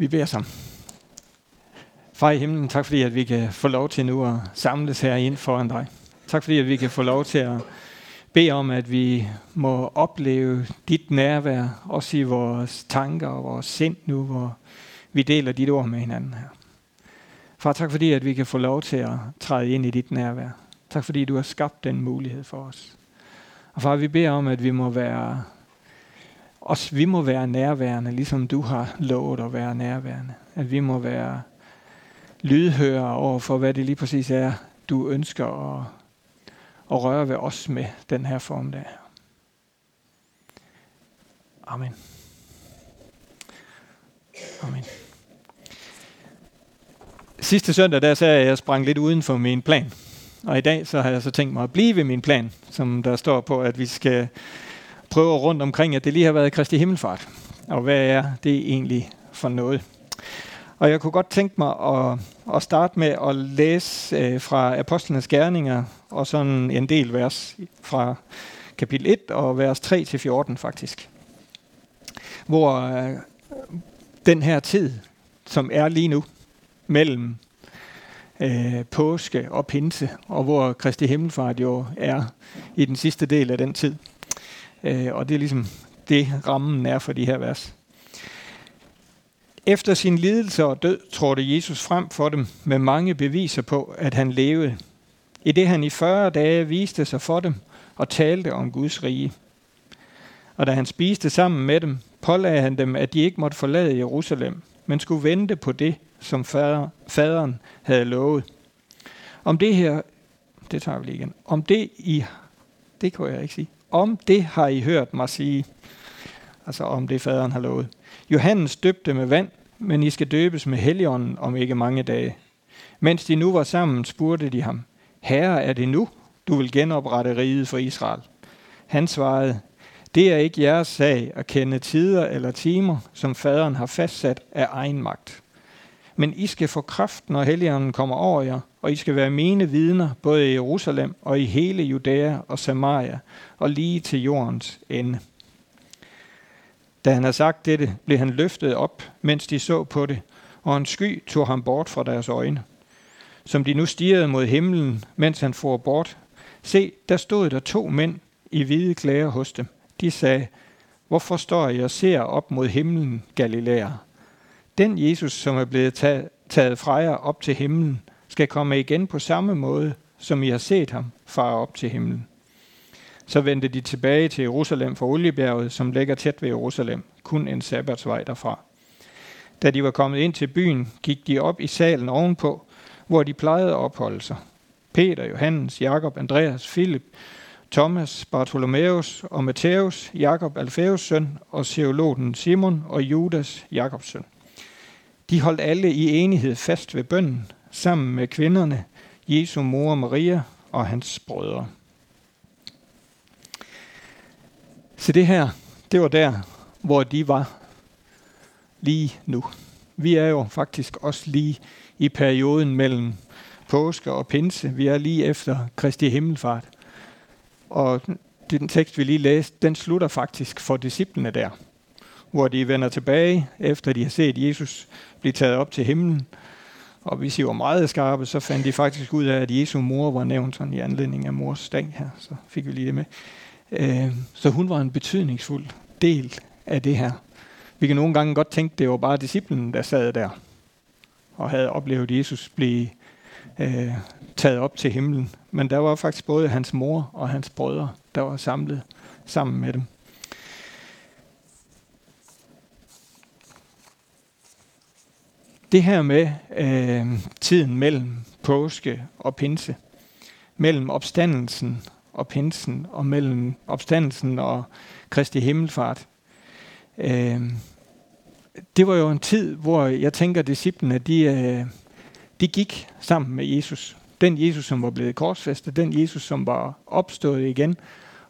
Vi beder sammen. Far i himlen, tak fordi at vi kan få lov til nu at samles herinde foran dig. Tak fordi at vi kan få lov til at bede om, at vi må opleve dit nærvær, også i vores tanker og vores sind nu, hvor vi deler dit ord med hinanden her. Far, tak fordi at vi kan få lov til at træde ind i dit nærvær. Tak fordi du har skabt den mulighed for os. Og far, vi beder om, at vi må være også vi må være nærværende, ligesom du har lovet at være nærværende. At vi må være lydhøre over for, hvad det lige præcis er, du ønsker at, at røre ved os med den her form der. Amen. Amen. Sidste søndag, der sagde jeg, at jeg sprang lidt uden for min plan. Og i dag, så har jeg så tænkt mig at blive ved min plan, som der står på, at vi skal prøver rundt omkring, at det lige har været Kristi Himmelfart. Og hvad er det egentlig for noget? Og jeg kunne godt tænke mig at, at starte med at læse øh, fra Apostlenes Gerninger, og sådan en del vers fra kapitel 1 og vers 3-14 faktisk. Hvor øh, den her tid, som er lige nu, mellem øh, påske og pinse, og hvor Kristi Himmelfart jo er i den sidste del af den tid. Øh, og det er ligesom det, rammen er for de her vers. Efter sin lidelse og død trådte Jesus frem for dem med mange beviser på, at han levede. I det han i 40 dage viste sig for dem og talte om Guds rige. Og da han spiste sammen med dem, pålagde han dem, at de ikke måtte forlade Jerusalem, men skulle vente på det, som fader, faderen havde lovet. Om det her, det tager vi lige igen, om det I, det kan jeg ikke sige, om det har I hørt mig sige, altså om det faderen har lovet. Johannes døbte med vand, men I skal døbes med helligånden om ikke mange dage. Mens de nu var sammen, spurgte de ham, Herre, er det nu, du vil genoprette riget for Israel? Han svarede, det er ikke jeres sag at kende tider eller timer, som faderen har fastsat af egen magt. Men I skal få kraft, når helligånden kommer over jer, og I skal være mine vidner, både i Jerusalem og i hele Judæa og Samaria, og lige til jordens ende. Da han havde sagt dette, blev han løftet op, mens de så på det, og en sky tog ham bort fra deres øjne. Som de nu stirrede mod himlen, mens han for bort, se, der stod der to mænd i hvide klæder hos dem. De sagde, hvorfor står I og ser op mod himlen, Galilæer? Den Jesus, som er blevet taget taget fra jer op til himlen, skal komme igen på samme måde, som I har set ham fare op til himlen. Så vendte de tilbage til Jerusalem fra Oliebjerget, som ligger tæt ved Jerusalem, kun en sabbatsvej derfra. Da de var kommet ind til byen, gik de op i salen ovenpå, hvor de plejede at opholde sig. Peter, Johannes, Jakob, Andreas, Philip, Thomas, Bartholomeus og Matthæus, Jakob Alfæus søn, og seologen Simon og Judas, Jakobs søn. De holdt alle i enighed fast ved bønden, sammen med kvinderne, Jesu mor Maria og hans brødre. Så det her, det var der, hvor de var lige nu. Vi er jo faktisk også lige i perioden mellem påske og pinse. Vi er lige efter Kristi Himmelfart. Og den tekst, vi lige læste, den slutter faktisk for disciplene der, hvor de vender tilbage, efter de har set Jesus blive taget op til himlen. Og hvis de var meget skarpe, så fandt de faktisk ud af, at Jesu mor var nævnt sådan i anledning af mors dag her. Så fik vi lige det med. Øh, så hun var en betydningsfuld del af det her. Vi kan nogle gange godt tænke, det var bare disciplen, der sad der og havde oplevet Jesus blive øh, taget op til himlen. Men der var faktisk både hans mor og hans brødre, der var samlet sammen med dem. Det her med øh, tiden mellem påske og pinse, mellem opstandelsen og pinsen, og mellem opstandelsen og Kristi Himmelfart. Øh, det var jo en tid, hvor jeg tænker, at disciplene, de, øh, de gik sammen med Jesus. Den Jesus, som var blevet korsfæstet, den Jesus, som var opstået igen,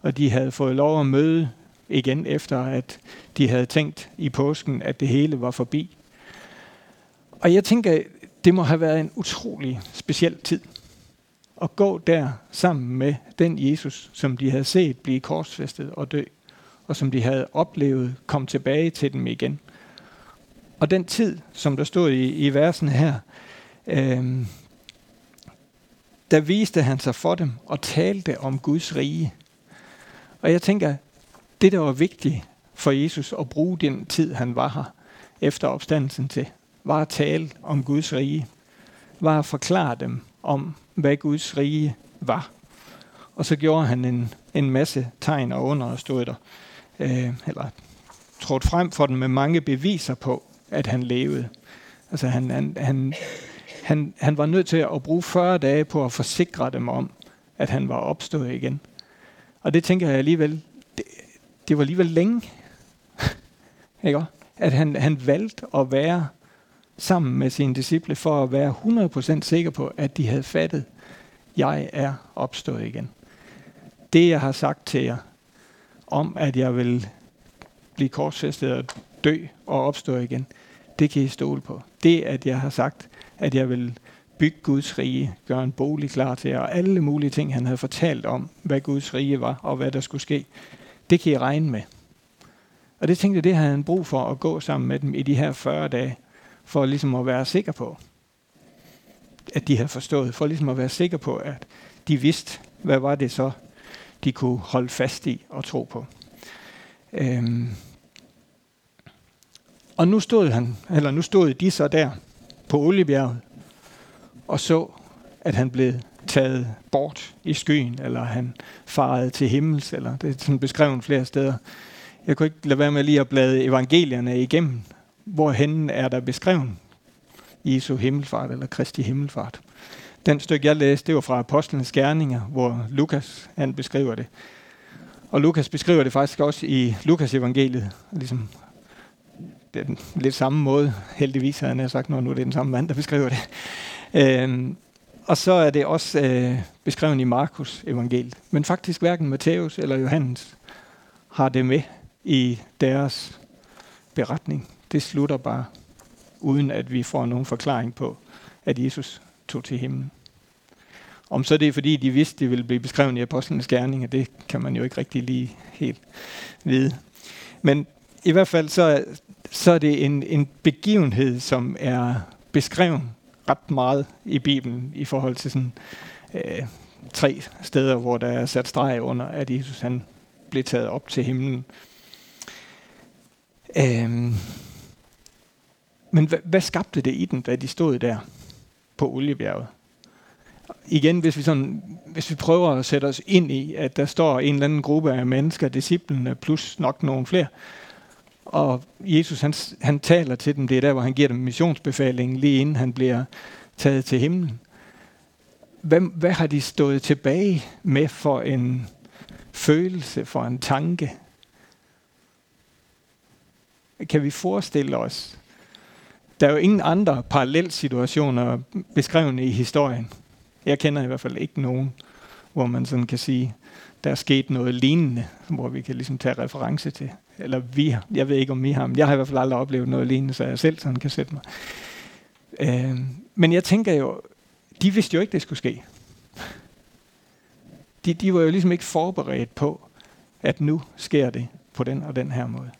og de havde fået lov at møde igen, efter at de havde tænkt i påsken, at det hele var forbi. Og jeg tænker, det må have været en utrolig speciel tid at gå der sammen med den Jesus, som de havde set blive korsfæstet og dø, og som de havde oplevet kom tilbage til dem igen. Og den tid, som der stod i, i versen her, øh, der viste han sig for dem og talte om Guds rige. Og jeg tænker, det der var vigtigt for Jesus at bruge den tid, han var her efter opstandelsen til, var at tale om Guds rige. Var at forklare dem om, hvad Guds rige var. Og så gjorde han en, en masse tegn og under og stod der. Øh, eller trådte frem for dem med mange beviser på, at han levede. Altså han, han, han, han, han var nødt til at bruge 40 dage på at forsikre dem om, at han var opstået igen. Og det tænker jeg alligevel, det, det var alligevel længe. Ikke? At han, han valgte at være sammen med sine disciple for at være 100% sikker på, at de havde fattet, jeg er opstået igen. Det jeg har sagt til jer, om at jeg vil blive korsfæstet og dø og opstå igen, det kan I stole på. Det, at jeg har sagt, at jeg vil bygge Guds rige, gøre en bolig klar til jer, og alle mulige ting, han havde fortalt om, hvad Guds rige var, og hvad der skulle ske, det kan I regne med. Og det tænkte jeg, det havde han brug for at gå sammen med dem i de her 40 dage, for ligesom at være sikker på, at de havde forstået, for ligesom at være sikker på, at de vidste, hvad var det så, de kunne holde fast i og tro på. Øhm. Og nu stod han, eller nu stod de så der på Oliebjerget og så, at han blev taget bort i skyen, eller han farede til himmels, eller det er sådan beskrevet flere steder. Jeg kunne ikke lade være med lige at blade evangelierne igennem. Hvorhen er der beskrevet Jesu himmelfart, eller Kristi himmelfart. Den stykke, jeg læste, det var fra Apostlenes Gerninger, hvor Lukas han beskriver det. Og Lukas beskriver det faktisk også i Lukas evangeliet, ligesom det er den lidt samme måde, heldigvis har han sagt, når nu er det den samme mand, der beskriver det. Øhm, og så er det også øh, beskrevet i Markus evangeliet. Men faktisk hverken Matthæus eller Johannes har det med i deres beretning. Det slutter bare, uden at vi får nogen forklaring på, at Jesus tog til himlen. Om så det er fordi, de vidste, det ville blive beskrevet i apostlenes gerninger, det kan man jo ikke rigtig lige helt vide. Men i hvert fald så, så er det en, en begivenhed, som er beskrevet ret meget i Bibelen i forhold til sådan øh, tre steder, hvor der er sat streg under, at Jesus han blev taget op til himlen. Øhm, men hvad, hvad skabte det i dem, da de stod der på Oliebjerget? Igen, hvis vi, sådan, hvis vi prøver at sætte os ind i, at der står en eller anden gruppe af mennesker, disciplene plus nok nogle flere, og Jesus han, han taler til dem, det er der, hvor han giver dem missionsbefalingen, lige inden han bliver taget til himlen. Hvad, hvad har de stået tilbage med for en følelse, for en tanke? Kan vi forestille os? Der er jo ingen andre parallelsituationer beskrevne i historien. Jeg kender i hvert fald ikke nogen, hvor man sådan kan sige, der er sket noget lignende, hvor vi kan ligesom tage reference til. Eller vi har. Jeg ved ikke, om vi har, men jeg har i hvert fald aldrig oplevet noget lignende, så jeg selv sådan kan sætte mig. Øh, men jeg tænker jo, de vidste jo ikke, det skulle ske. De, de var jo ligesom ikke forberedt på, at nu sker det på den og den her måde.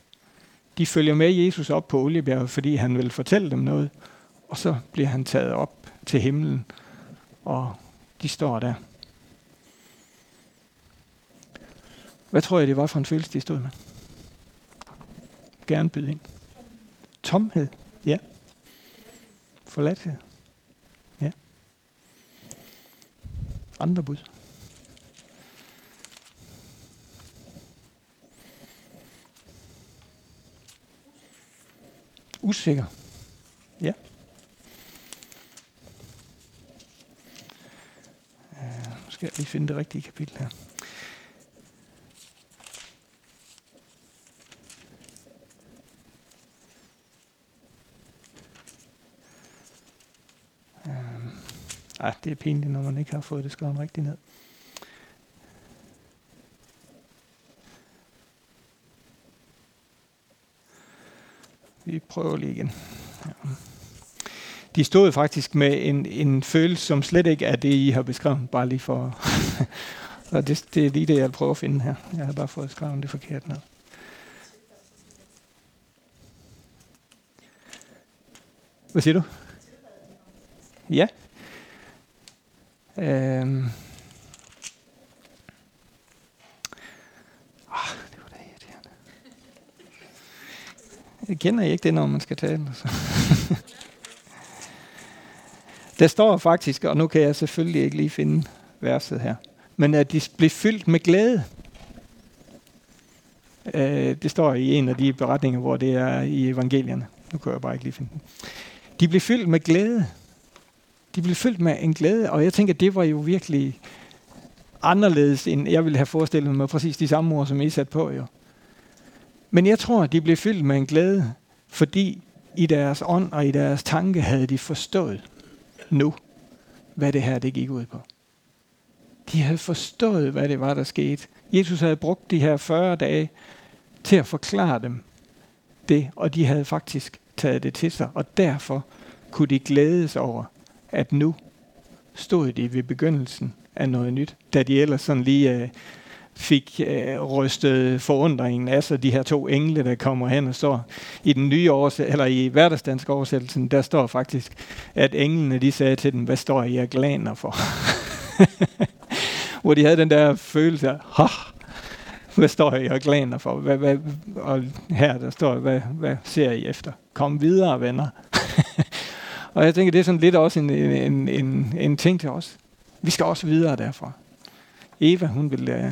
De følger med Jesus op på Oliebjerget, fordi han vil fortælle dem noget, og så bliver han taget op til himlen, og de står der. Hvad tror jeg, det var for en følelse, de stod med? Gerne byde ind. Tomhed. Ja. Forladthed. Ja. Andre bud. Usikker. Ja. Uh, nu skal jeg lige finde det rigtige kapitel her. Øh, ej, det er pinligt, når man ikke har fået det skrevet rigtigt ned. Vi prøver lige igen. Ja. De stod faktisk med en, en følelse, som slet ikke er det, I har beskrevet, bare lige for... og det, det er lige det, jeg prøver at finde her. Jeg har bare fået skrevet det forkert ned. Hvad siger du? Ja. Øhm. Ah, det var da irriterende. Jeg kender I ikke det, når man skal tale? Så. Altså. Der står faktisk, og nu kan jeg selvfølgelig ikke lige finde verset her, men at de blev fyldt med glæde. Øh, det står i en af de beretninger, hvor det er i evangelierne. Nu kan jeg bare ikke lige finde den. De blev fyldt med glæde. De blev fyldt med en glæde, og jeg tænker, det var jo virkelig anderledes, end jeg ville have forestillet mig præcis de samme ord, som I sat på. Jo. Men jeg tror, at de blev fyldt med en glæde, fordi i deres ånd og i deres tanke havde de forstået nu, hvad det her det gik ud på. De havde forstået, hvad det var, der skete. Jesus havde brugt de her 40 dage til at forklare dem det, og de havde faktisk taget det til sig, og derfor kunne de glædes over, at nu stod de ved begyndelsen af noget nyt, da de ellers sådan lige øh, fik øh, rystet forundringen af sig, de her to engle, der kommer hen og står i den nye oversættelse, eller i hverdagsdansk oversættelsen, der står faktisk, at englene de sagde til dem, hvad står I og glaner for? Hvor de havde den der følelse af, ha, hvad står I og glaner for? Hvad, hvad, og her der står, hvad, hvad ser I efter? Kom videre, venner. og jeg tænker, det er sådan lidt også en, en, en, en ting til os. Vi skal også videre derfra. Eva, hun, vil, uh,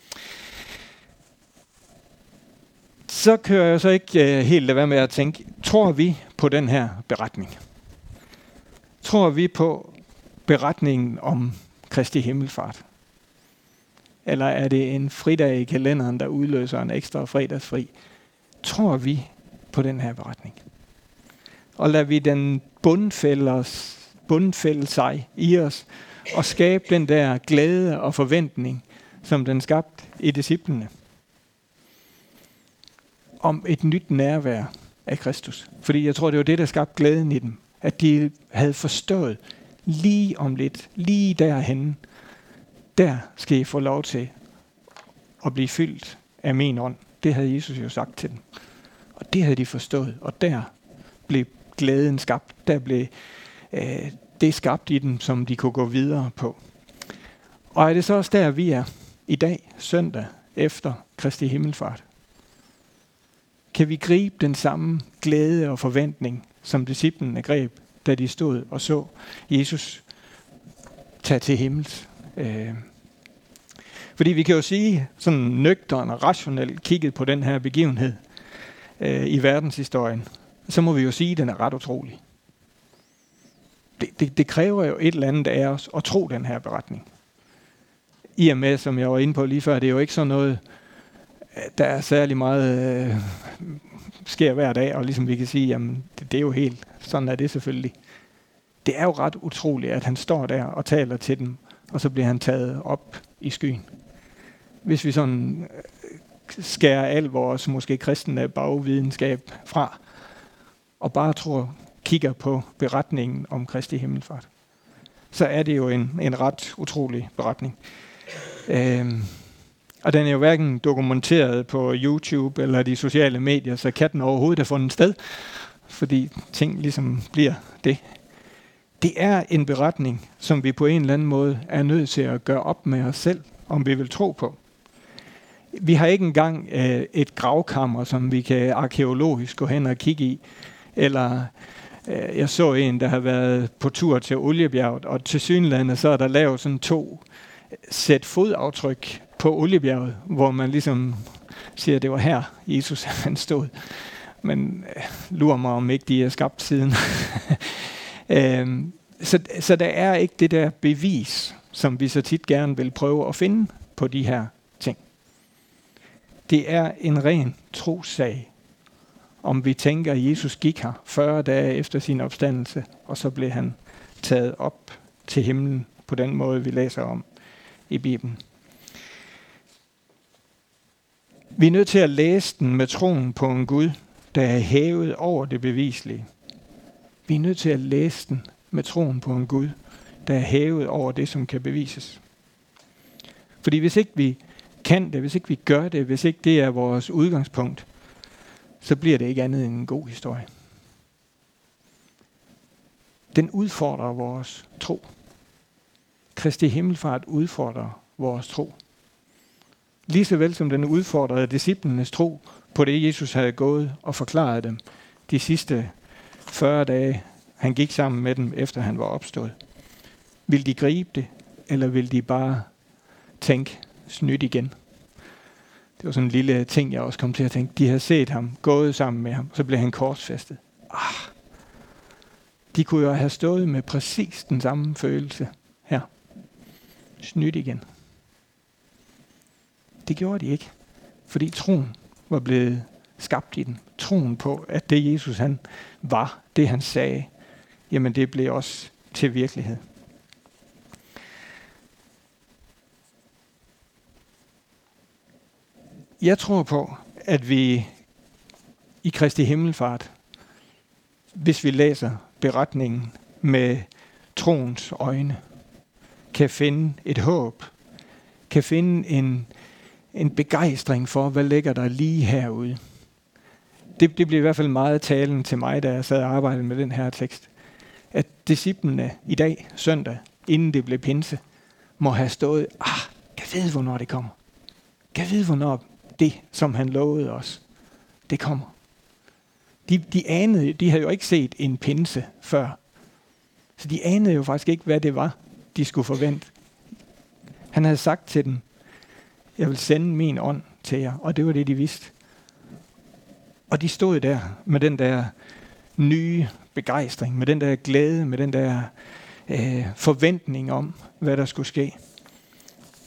Så kører jeg så ikke øh, helt lade være med at tænke, tror vi på den her beretning? Tror vi på beretningen om Kristi Himmelfart? Eller er det en fridag i kalenderen, der udløser en ekstra fredagsfri? Tror vi på den her beretning? Og lader vi den bundfælde, os, bundfælde sig i os og skabe den der glæde og forventning, som den skabte i disciplene. Om et nyt nærvær af Kristus. Fordi jeg tror, det var det, der skabte glæden i dem. At de havde forstået lige om lidt, lige derhen, der skal I få lov til at blive fyldt af min ånd. Det havde Jesus jo sagt til dem. Og det havde de forstået. Og der blev glæden skabt. Der blev øh, det skabt i dem, som de kunne gå videre på. Og er det så også der, vi er i dag, søndag, efter Kristi Himmelfart? Kan vi gribe den samme glæde og forventning, som disciplene greb, da de stod og så Jesus tage til himmels? Øh. Fordi vi kan jo sige, sådan nøgteren og rationelt kigget på den her begivenhed øh, i verdenshistorien, så må vi jo sige, at den er ret utrolig. Det, det, det kræver jo et eller andet af os at tro den her beretning. I og med, som jeg var inde på lige før, det er jo ikke sådan noget, der er særlig meget øh, sker hver dag, og ligesom vi kan sige, jamen det, det er jo helt, sådan er det selvfølgelig. Det er jo ret utroligt, at han står der og taler til dem, og så bliver han taget op i skyen. Hvis vi sådan øh, skærer al vores måske kristne bagvidenskab fra, og bare tror, kigger på beretningen om Kristi Himmelfart, så er det jo en, en ret utrolig beretning. Øh, og den er jo hverken dokumenteret på YouTube eller de sociale medier, så kan den overhovedet have fundet sted, fordi ting ligesom bliver det. Det er en beretning, som vi på en eller anden måde er nødt til at gøre op med os selv, om vi vil tro på. Vi har ikke engang øh, et gravkammer, som vi kan arkeologisk gå hen og kigge i, eller øh, jeg så en, der har været på tur til Oliebjerget, og til synlandet så er der lavet sådan to øh, sæt fodaftryk på Oliebjerget, hvor man ligesom siger, at det var her, Jesus han stod. Men øh, lurer mig, om ikke de er skabt siden. øh, så, så der er ikke det der bevis, som vi så tit gerne vil prøve at finde på de her ting. Det er en ren trossag om vi tænker, at Jesus gik her 40 dage efter sin opstandelse, og så blev han taget op til himlen på den måde, vi læser om i Bibelen. Vi er nødt til at læse den med troen på en Gud, der er hævet over det beviselige. Vi er nødt til at læse den med troen på en Gud, der er hævet over det, som kan bevises. Fordi hvis ikke vi kan det, hvis ikke vi gør det, hvis ikke det er vores udgangspunkt, så bliver det ikke andet end en god historie. Den udfordrer vores tro. Kristi himmelfart udfordrer vores tro. Lige så vel som den udfordrede disciplenes tro på det, Jesus havde gået og forklaret dem de sidste 40 dage, han gik sammen med dem, efter han var opstået. Vil de gribe det, eller vil de bare tænke, snydt igen? Det var sådan en lille ting, jeg også kom til at tænke. De havde set ham, gået sammen med ham, så blev han korsfæstet. Ah, de kunne jo have stået med præcis den samme følelse her. Snydt igen. Det gjorde de ikke, fordi troen var blevet skabt i den. Troen på, at det Jesus han var, det han sagde, jamen det blev også til virkelighed. Jeg tror på, at vi i Kristi Himmelfart, hvis vi læser beretningen med troens øjne, kan finde et håb, kan finde en, en begejstring for, hvad ligger der lige herude. Det, det blev i hvert fald meget talen til mig, da jeg sad og arbejdede med den her tekst. At disciplene i dag, søndag, inden det blev pinse, må have stået, ah, kan vide, hvornår det kommer. Kan vide, hvornår det, som han lovede os, det kommer. De, de anede, de havde jo ikke set en pinse før. Så de anede jo faktisk ikke, hvad det var, de skulle forvente. Han havde sagt til dem, jeg vil sende min ånd til jer, og det var det, de vidste. Og de stod der med den der nye begejstring, med den der glæde, med den der øh, forventning om, hvad der skulle ske.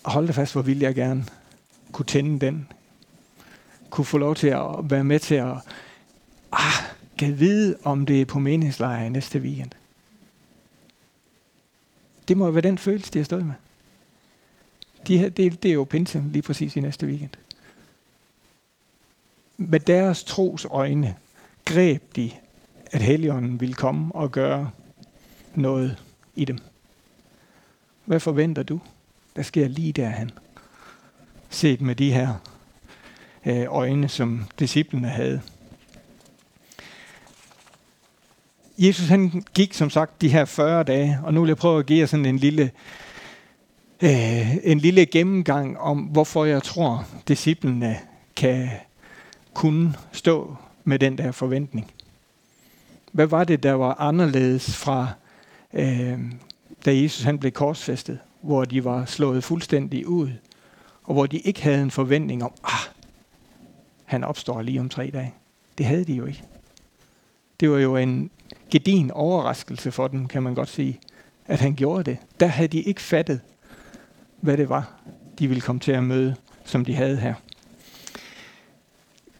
Og hold det fast, hvor ville jeg gerne kunne tænde den kunne få lov til at være med til at ah, kan vide, om det er på meningslejr næste weekend. Det må være den følelse, de har stået med. De her, det, det er jo pinsen lige præcis i næste weekend. Med deres tros øjne greb de, at Helligånden ville komme og gøre noget i dem. Hvad forventer du, der sker lige derhen? Set med de her øh, øjne, som disciplene havde. Jesus han gik som sagt de her 40 dage, og nu vil jeg prøve at give jer sådan en lille, øh, en lille gennemgang om, hvorfor jeg tror, disciplene kan kunne stå med den der forventning. Hvad var det, der var anderledes fra, øh, da Jesus han blev korsfæstet, hvor de var slået fuldstændig ud, og hvor de ikke havde en forventning om, ah, han opstår lige om tre dage. Det havde de jo ikke. Det var jo en gedin overraskelse for dem, kan man godt sige, at han gjorde det. Der havde de ikke fattet, hvad det var, de ville komme til at møde, som de havde her.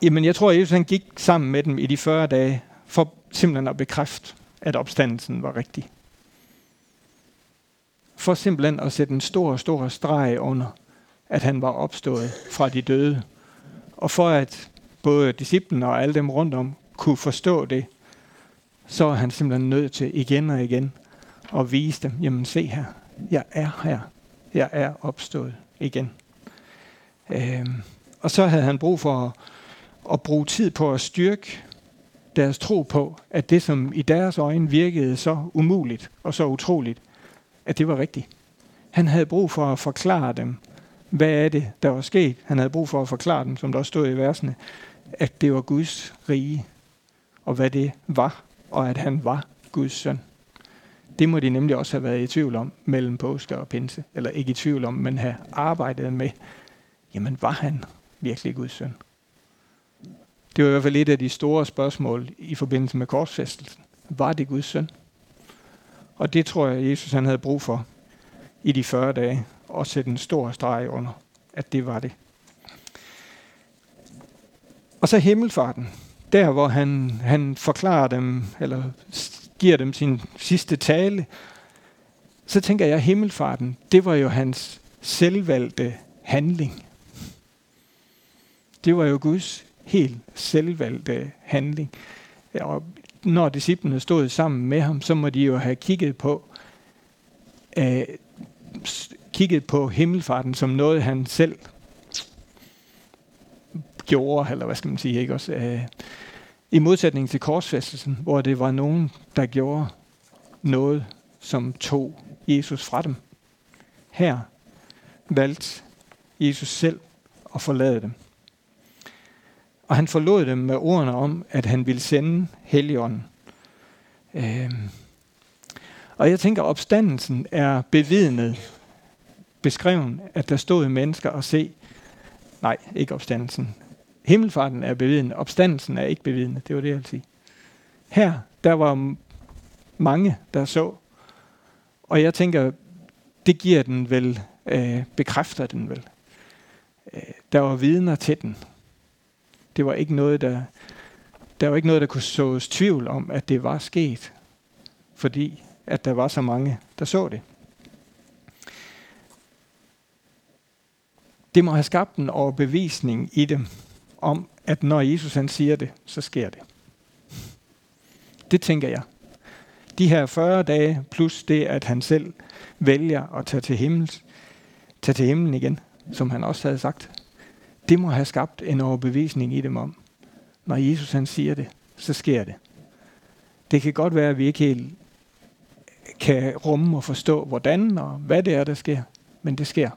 Jamen, jeg tror, at Jesus han gik sammen med dem i de 40 dage, for simpelthen at bekræfte, at opstandelsen var rigtig. For simpelthen at sætte en stor, stor streg under, at han var opstået fra de døde, og for at både disciplen og alle dem rundt om kunne forstå det, så er han simpelthen nødt til igen og igen at vise dem, jamen se her, jeg er her. Jeg er opstået igen. Øhm, og så havde han brug for at, at bruge tid på at styrke deres tro på, at det, som i deres øjne virkede så umuligt og så utroligt, at det var rigtigt. Han havde brug for at forklare dem, hvad er det, der var sket? Han havde brug for at forklare dem, som der stod i versene, at det var Guds rige, og hvad det var, og at han var Guds søn. Det må de nemlig også have været i tvivl om mellem påske og pinse, eller ikke i tvivl om, men have arbejdet med, jamen var han virkelig Guds søn? Det var i hvert fald et af de store spørgsmål i forbindelse med korsfæstelsen. Var det Guds søn? Og det tror jeg, Jesus han havde brug for i de 40 dage, at sætte en stor streg under, at det var det. Og så himmelfarten. der hvor han, han forklarer dem, eller giver dem sin sidste tale, så tænker jeg, at himmelfarten, det var jo hans selvvalgte handling. Det var jo Guds helt selvvalgte handling. Og når disciplene stod sammen med ham, så må de jo have kigget på, øh, kigget på himmelfarten som noget, han selv gjorde, eller hvad skal man sige, ikke også? Øh, I modsætning til korsfæstelsen, hvor det var nogen, der gjorde noget, som tog Jesus fra dem. Her valgte Jesus selv at forlade dem. Og han forlod dem med ordene om, at han ville sende Helligånden. Øhm. Og jeg tænker, at opstandelsen er bevidnet, beskrevet, at der stod mennesker og se, nej, ikke opstandelsen. Himmelfarten er bevidnet, opstandelsen er ikke bevidnet, det var det, jeg ville sige. Her, der var mange, der så, og jeg tænker, det giver den vel, øh, bekræfter den vel. Øh, der var vidner til den. Det var ikke noget, der, der var ikke noget, der kunne sås tvivl om, at det var sket, fordi at der var så mange, der så det. Det må have skabt en overbevisning i dem om, at når Jesus han siger det, så sker det. Det tænker jeg. De her 40 dage, plus det, at han selv vælger at tage til, himmels, tage til himlen igen, som han også havde sagt, det må have skabt en overbevisning i dem om, når Jesus han siger det, så sker det. Det kan godt være, at vi ikke helt kan rumme og forstå, hvordan og hvad det er, der sker, men det sker.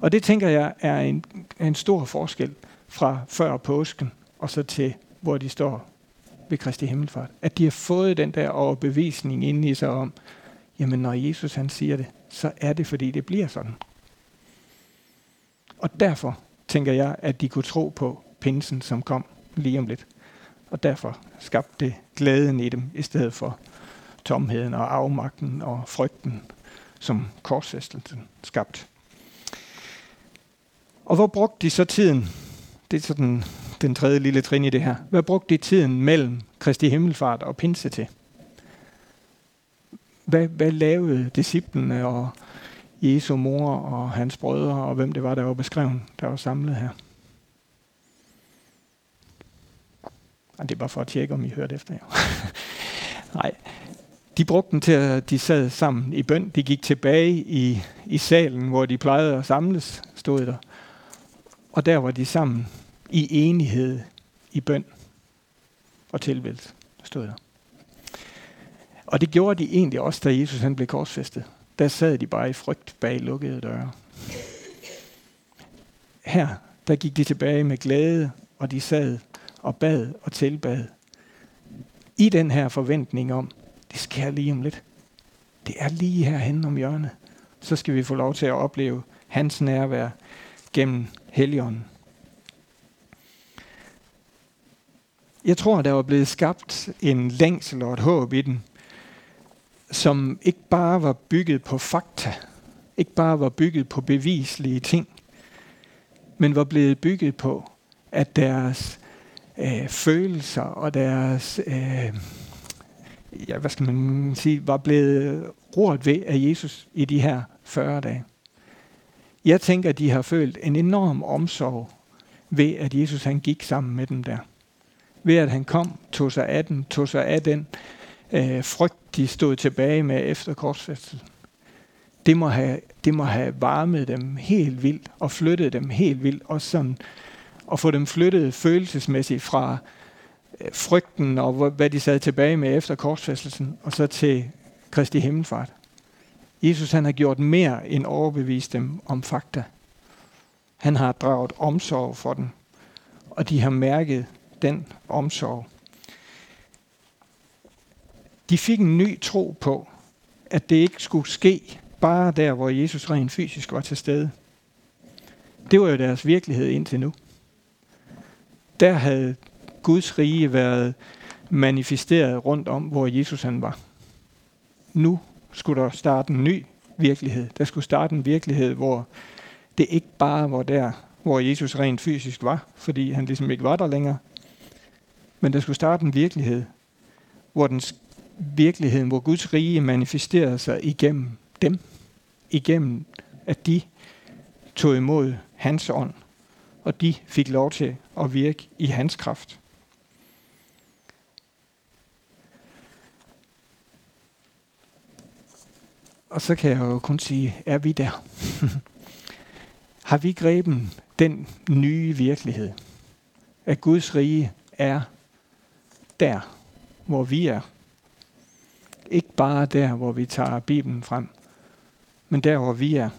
Og det tænker jeg er en, en stor forskel fra før påsken og så til, hvor de står ved Kristi Himmelfart. At de har fået den der overbevisning inde i sig om, jamen når Jesus han siger det, så er det fordi det bliver sådan. Og derfor tænker jeg, at de kunne tro på pinsen, som kom lige om lidt. Og derfor skabte det glæden i dem, i stedet for tomheden og afmagten og frygten, som korsfæstelsen skabte. Og hvor brugte de så tiden? Det er sådan den tredje lille trin i det her. Hvad brugte de tiden mellem Kristi Himmelfart og Pinse til? Hvad, hvad lavede disciplene og Jesu mor og hans brødre, og hvem det var, der var beskrevet, der var samlet her. Og det er bare for at tjekke, om I hørte efter. Jo. Nej, de brugte den til, at de sad sammen i bøn. De gik tilbage i, i salen, hvor de plejede at samles, stod der. Og der var de sammen i enighed i bøn og tilbedelse, stod der. Og det gjorde de egentlig også, da Jesus han blev korsfæstet der sad de bare i frygt bag lukkede døre. Her, der gik de tilbage med glæde, og de sad og bad og tilbad. I den her forventning om, det sker lige om lidt. Det er lige herhen om hjørnet. Så skal vi få lov til at opleve hans nærvær gennem Helligånden. Jeg tror, der var blevet skabt en længsel og et håb i den, som ikke bare var bygget på fakta, ikke bare var bygget på bevislige ting, men var blevet bygget på, at deres øh, følelser og deres, øh, ja, hvad skal man sige, var blevet rørt ved af Jesus i de her 40 dage. Jeg tænker, at de har følt en enorm omsorg ved, at Jesus han gik sammen med dem der. Ved at han kom, tog sig af den, tog sig af den øh, frygt, de stod tilbage med efter korsfæstelsen. Det må, have, det må have varmet dem helt vildt og flyttet dem helt vildt. Og, sådan, og få dem flyttet følelsesmæssigt fra øh, frygten og hvad de sad tilbage med efter korsfæstelsen, og så til Kristi Himmelfart. Jesus han har gjort mere end overbevist dem om fakta. Han har draget omsorg for dem, og de har mærket den omsorg de fik en ny tro på, at det ikke skulle ske bare der, hvor Jesus rent fysisk var til stede. Det var jo deres virkelighed indtil nu. Der havde Guds rige været manifesteret rundt om, hvor Jesus han var. Nu skulle der starte en ny virkelighed. Der skulle starte en virkelighed, hvor det ikke bare var der, hvor Jesus rent fysisk var, fordi han ligesom ikke var der længere, men der skulle starte en virkelighed, hvor den virkeligheden, hvor Guds rige manifesterede sig igennem dem, igennem at de tog imod hans ånd, og de fik lov til at virke i hans kraft. Og så kan jeg jo kun sige, er vi der? Har vi greben den nye virkelighed, at Guds rige er der, hvor vi er? Ikke bare der, hvor vi tager Bibelen frem, men der, hvor vi er.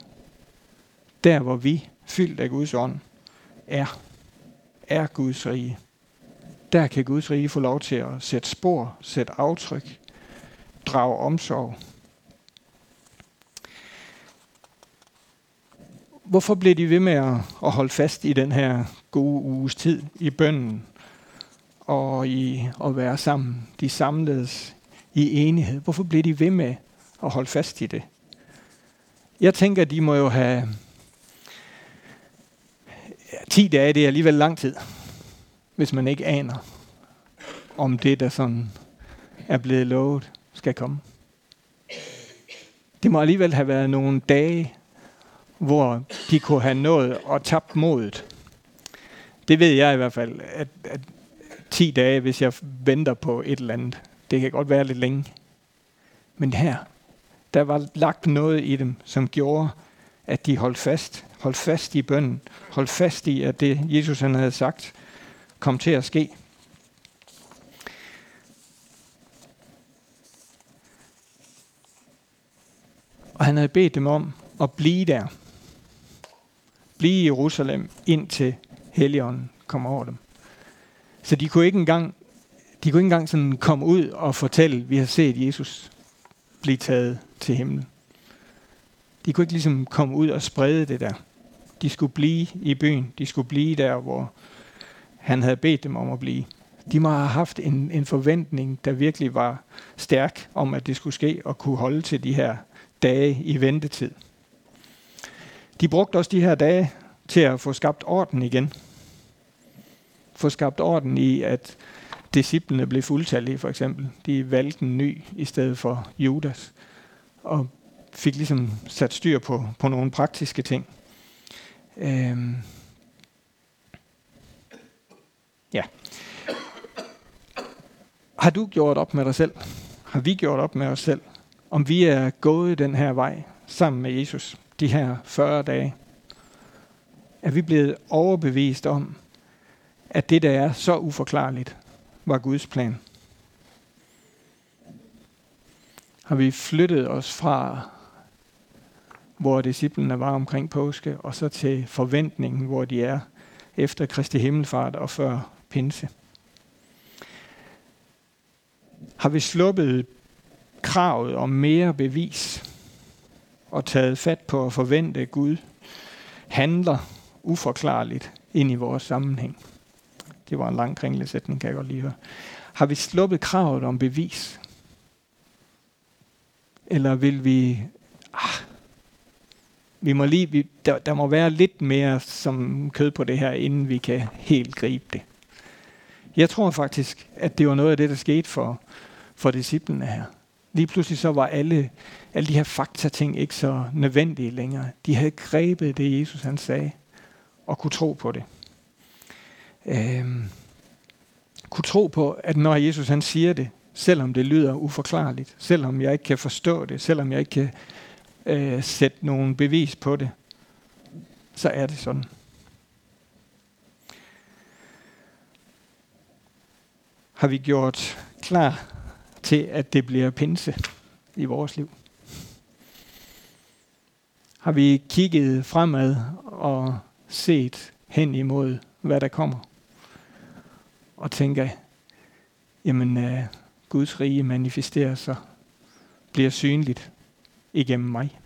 Der, hvor vi, fyldt af Guds ånd, er, er Guds rige. Der kan Guds rige få lov til at sætte spor, sætte aftryk, drage omsorg. Hvorfor blev de ved med at holde fast i den her gode uges tid i bønden og i at være sammen? De samledes i enighed. Hvorfor blev de ved med at holde fast i det? Jeg tænker, de må jo have 10 dage, det er alligevel lang tid, hvis man ikke aner, om det, der sådan er blevet lovet, skal komme. Det må alligevel have været nogle dage, hvor de kunne have nået og tabt modet. Det ved jeg i hvert fald, at, at 10 dage, hvis jeg venter på et eller andet, det kan godt være lidt længe. Men her, der var lagt noget i dem, som gjorde, at de holdt fast. Holdt fast i bønden. Holdt fast i, at det Jesus han havde sagt, kom til at ske. Og han havde bedt dem om at blive der. Blive i Jerusalem, indtil Helligånden kom over dem. Så de kunne ikke engang, de kunne ikke engang sådan komme ud og fortælle, vi har set Jesus blive taget til himlen. De kunne ikke ligesom komme ud og sprede det der. De skulle blive i byen. De skulle blive der, hvor han havde bedt dem om at blive. De må have haft en, en forventning, der virkelig var stærk om, at det skulle ske og kunne holde til de her dage i ventetid. De brugte også de her dage til at få skabt orden igen. Få skabt orden i, at disciplene blev fuldtallige for eksempel. De valgte en ny i stedet for Judas. Og fik ligesom sat styr på, på nogle praktiske ting. Øhm. Ja. Har du gjort op med dig selv? Har vi gjort op med os selv? Om vi er gået den her vej sammen med Jesus de her 40 dage? Er vi blevet overbevist om, at det, der er så uforklarligt, var Guds plan? Har vi flyttet os fra hvor disciplene var omkring påske, og så til forventningen, hvor de er efter Kristi Himmelfart og før pinse. Har vi sluppet kravet om mere bevis og taget fat på at forvente, at Gud handler uforklarligt ind i vores sammenhæng. Det var en lang kringelig sætning, kan jeg godt lige høre. Har vi sluppet kravet om bevis? Eller vil vi ah, vi må lige, vi, der, der må være lidt mere som kød på det her, inden vi kan helt gribe det. Jeg tror faktisk, at det var noget af det, der skete for, for disciplene her. Lige pludselig så var alle, alle de her fakta-ting ikke så nødvendige længere. De havde grebet det, Jesus han sagde, og kunne tro på det. Øhm, kunne tro på, at når Jesus han siger det, selvom det lyder uforklarligt, selvom jeg ikke kan forstå det, selvom jeg ikke kan øh, sætte nogen bevis på det, så er det sådan. Har vi gjort klar til, at det bliver pinse i vores liv? Har vi kigget fremad og set hen imod, hvad der kommer? Og tænker, jamen, uh, Guds rige manifesterer sig, bliver synligt igennem mig.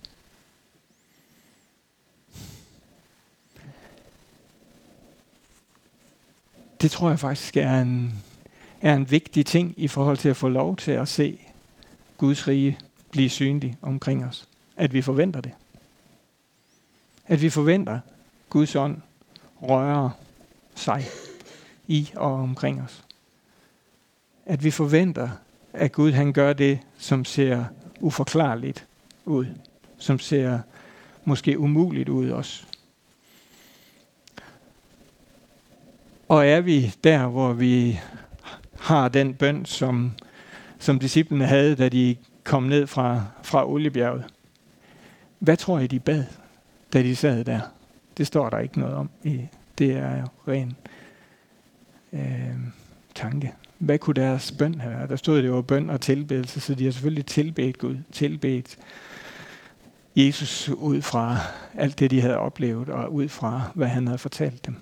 Det tror jeg faktisk er en, er en vigtig ting i forhold til at få lov til at se Guds rige blive synlig omkring os. At vi forventer det. At vi forventer Guds ånd rører sig i og omkring os. At vi forventer, at Gud han gør det, som ser uforklarligt ud. Som ser måske umuligt ud også. Og er vi der, hvor vi har den bøn, som, som disciplene havde, da de kom ned fra, fra oliebjerget. Hvad tror I, de bad, da de sad der? Det står der ikke noget om. I, det er jo ren øh, tanke. Hvad kunne deres bøn have været? Der stod, at det var bøn og tilbedelse, så de har selvfølgelig tilbedt Gud, tilbedt Jesus ud fra alt det, de havde oplevet, og ud fra, hvad han havde fortalt dem.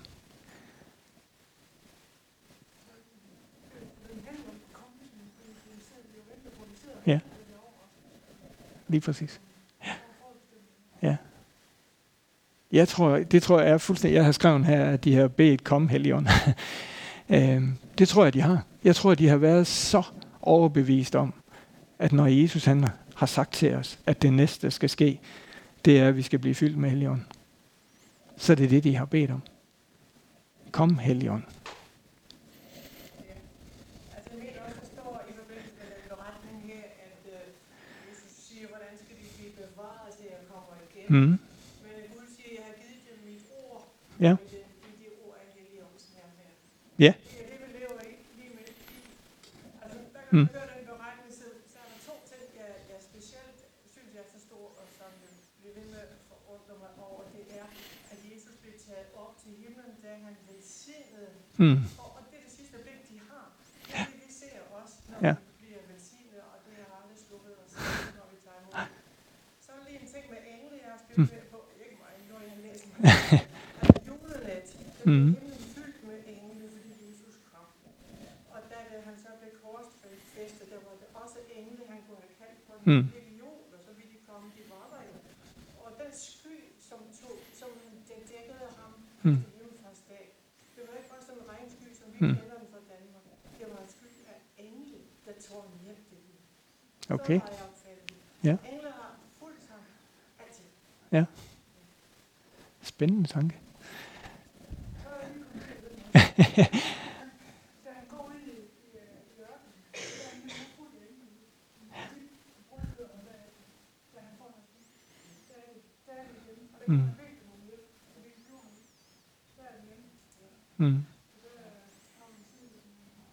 Ja. Lige præcis. Ja. ja. Jeg tror, det tror jeg er fuldstændig, jeg har skrevet her, at de har bedt kom, Helion. Øhm, det tror jeg, de har. Jeg tror, de har været så overbevist om, at når Jesus han har sagt til os, at det næste skal ske, det er, at vi skal blive fyldt med Helion. Så det er det, de har bedt om. Kom, Helion. Mm. Men Gud siger, jeg har givet dem mit ord. Ja. Og det, det ord er helligåndens nærvær. Ja. Det er det, vi lever i lige med. Altså, der kan mm. høre den beretning, så, så er der to ting, jeg, jeg specielt synes, jeg forstår, og som jeg bliver ved med at forundre mig over, det er, at Jesus blev taget op til himlen, da han velsignede. Mm. Og, og det er det sidste blik, de har. Det er det, vi ser også, når ja. vi bliver velsignet, og det har aldrig sluppet os, når vi tager imod. Så er lige en ting med engle, jeg har spillet mm. på, ikke mig, når jeg har læst mig. julenat, den mm. himlen fyldt med engle, fordi Jesus kom. Og da blev korsfæstet, der var det også engle, han kunne have kaldt på en mm. million, og så ville de komme, de var der jo. Og den sky, som, tog, som den dækkede ham, mm. til julefarsdag, det var ikke sådan en regnsky, som vi mm. kender den fra Danmark. Det var en sky af engle, der tog ham hjem til Okay. Så har. Ja. Engle har fuldt ham altid. Ja. Spændende tanke. mm. Mm.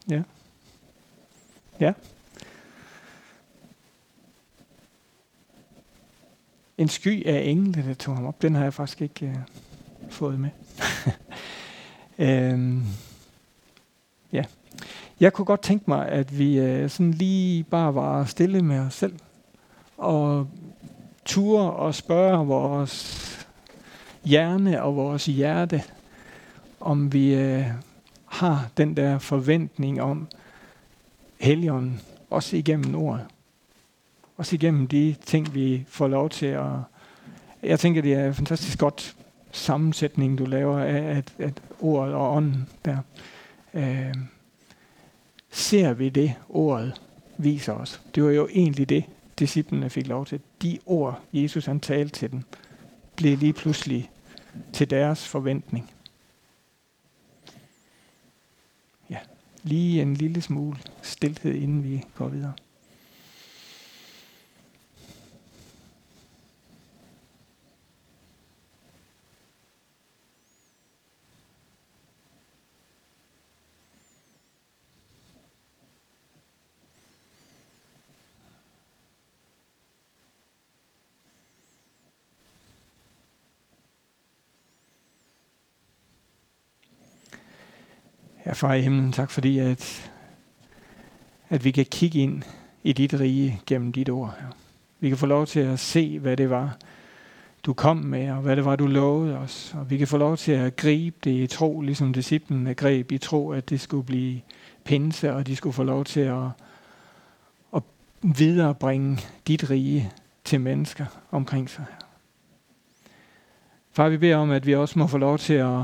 Ja. Ja. En sky af engle, der tog ham op, den har jeg faktisk ikke øh, fået med. øhm, ja. Jeg kunne godt tænke mig, at vi øh, sådan lige bare var stille med os selv, og ture og spørge vores hjerne og vores hjerte, om vi øh, har den der forventning om Helligånden, også igennem ordet. Også igennem de ting, vi får lov til at... Jeg tænker, det er en fantastisk godt sammensætning, du laver af at, at ordet og ånden der. Øh, ser vi det, ordet viser os? Det var jo egentlig det, disciplene fik lov til. De ord, Jesus han talte til dem, blev lige pludselig til deres forventning. Ja, lige en lille smule stilhed, inden vi går videre. Ja, far i himlen, tak fordi, at, at vi kan kigge ind i dit rige gennem dit ord. Ja. Vi kan få lov til at se, hvad det var, du kom med, og hvad det var, du lovede os. Og vi kan få lov til at gribe det i tro, ligesom disciplen greb i tro, at det skulle blive pinse, og de skulle få lov til at, at viderebringe dit rige til mennesker omkring sig. Far, vi beder om, at vi også må få lov til at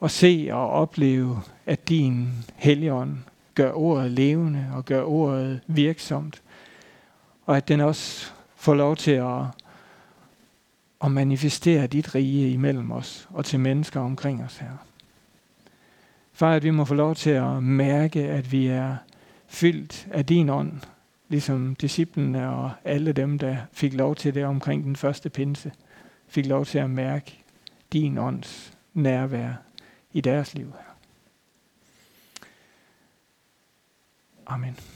og se og opleve, at din helligånd gør ordet levende og gør ordet virksomt. Og at den også får lov til at, at manifestere dit rige imellem os og til mennesker omkring os her. Far, at vi må få lov til at mærke, at vi er fyldt af din ånd, ligesom disciplene og alle dem, der fik lov til det omkring den første pinse, fik lov til at mærke din ånds nærvær i deres liv. Amen.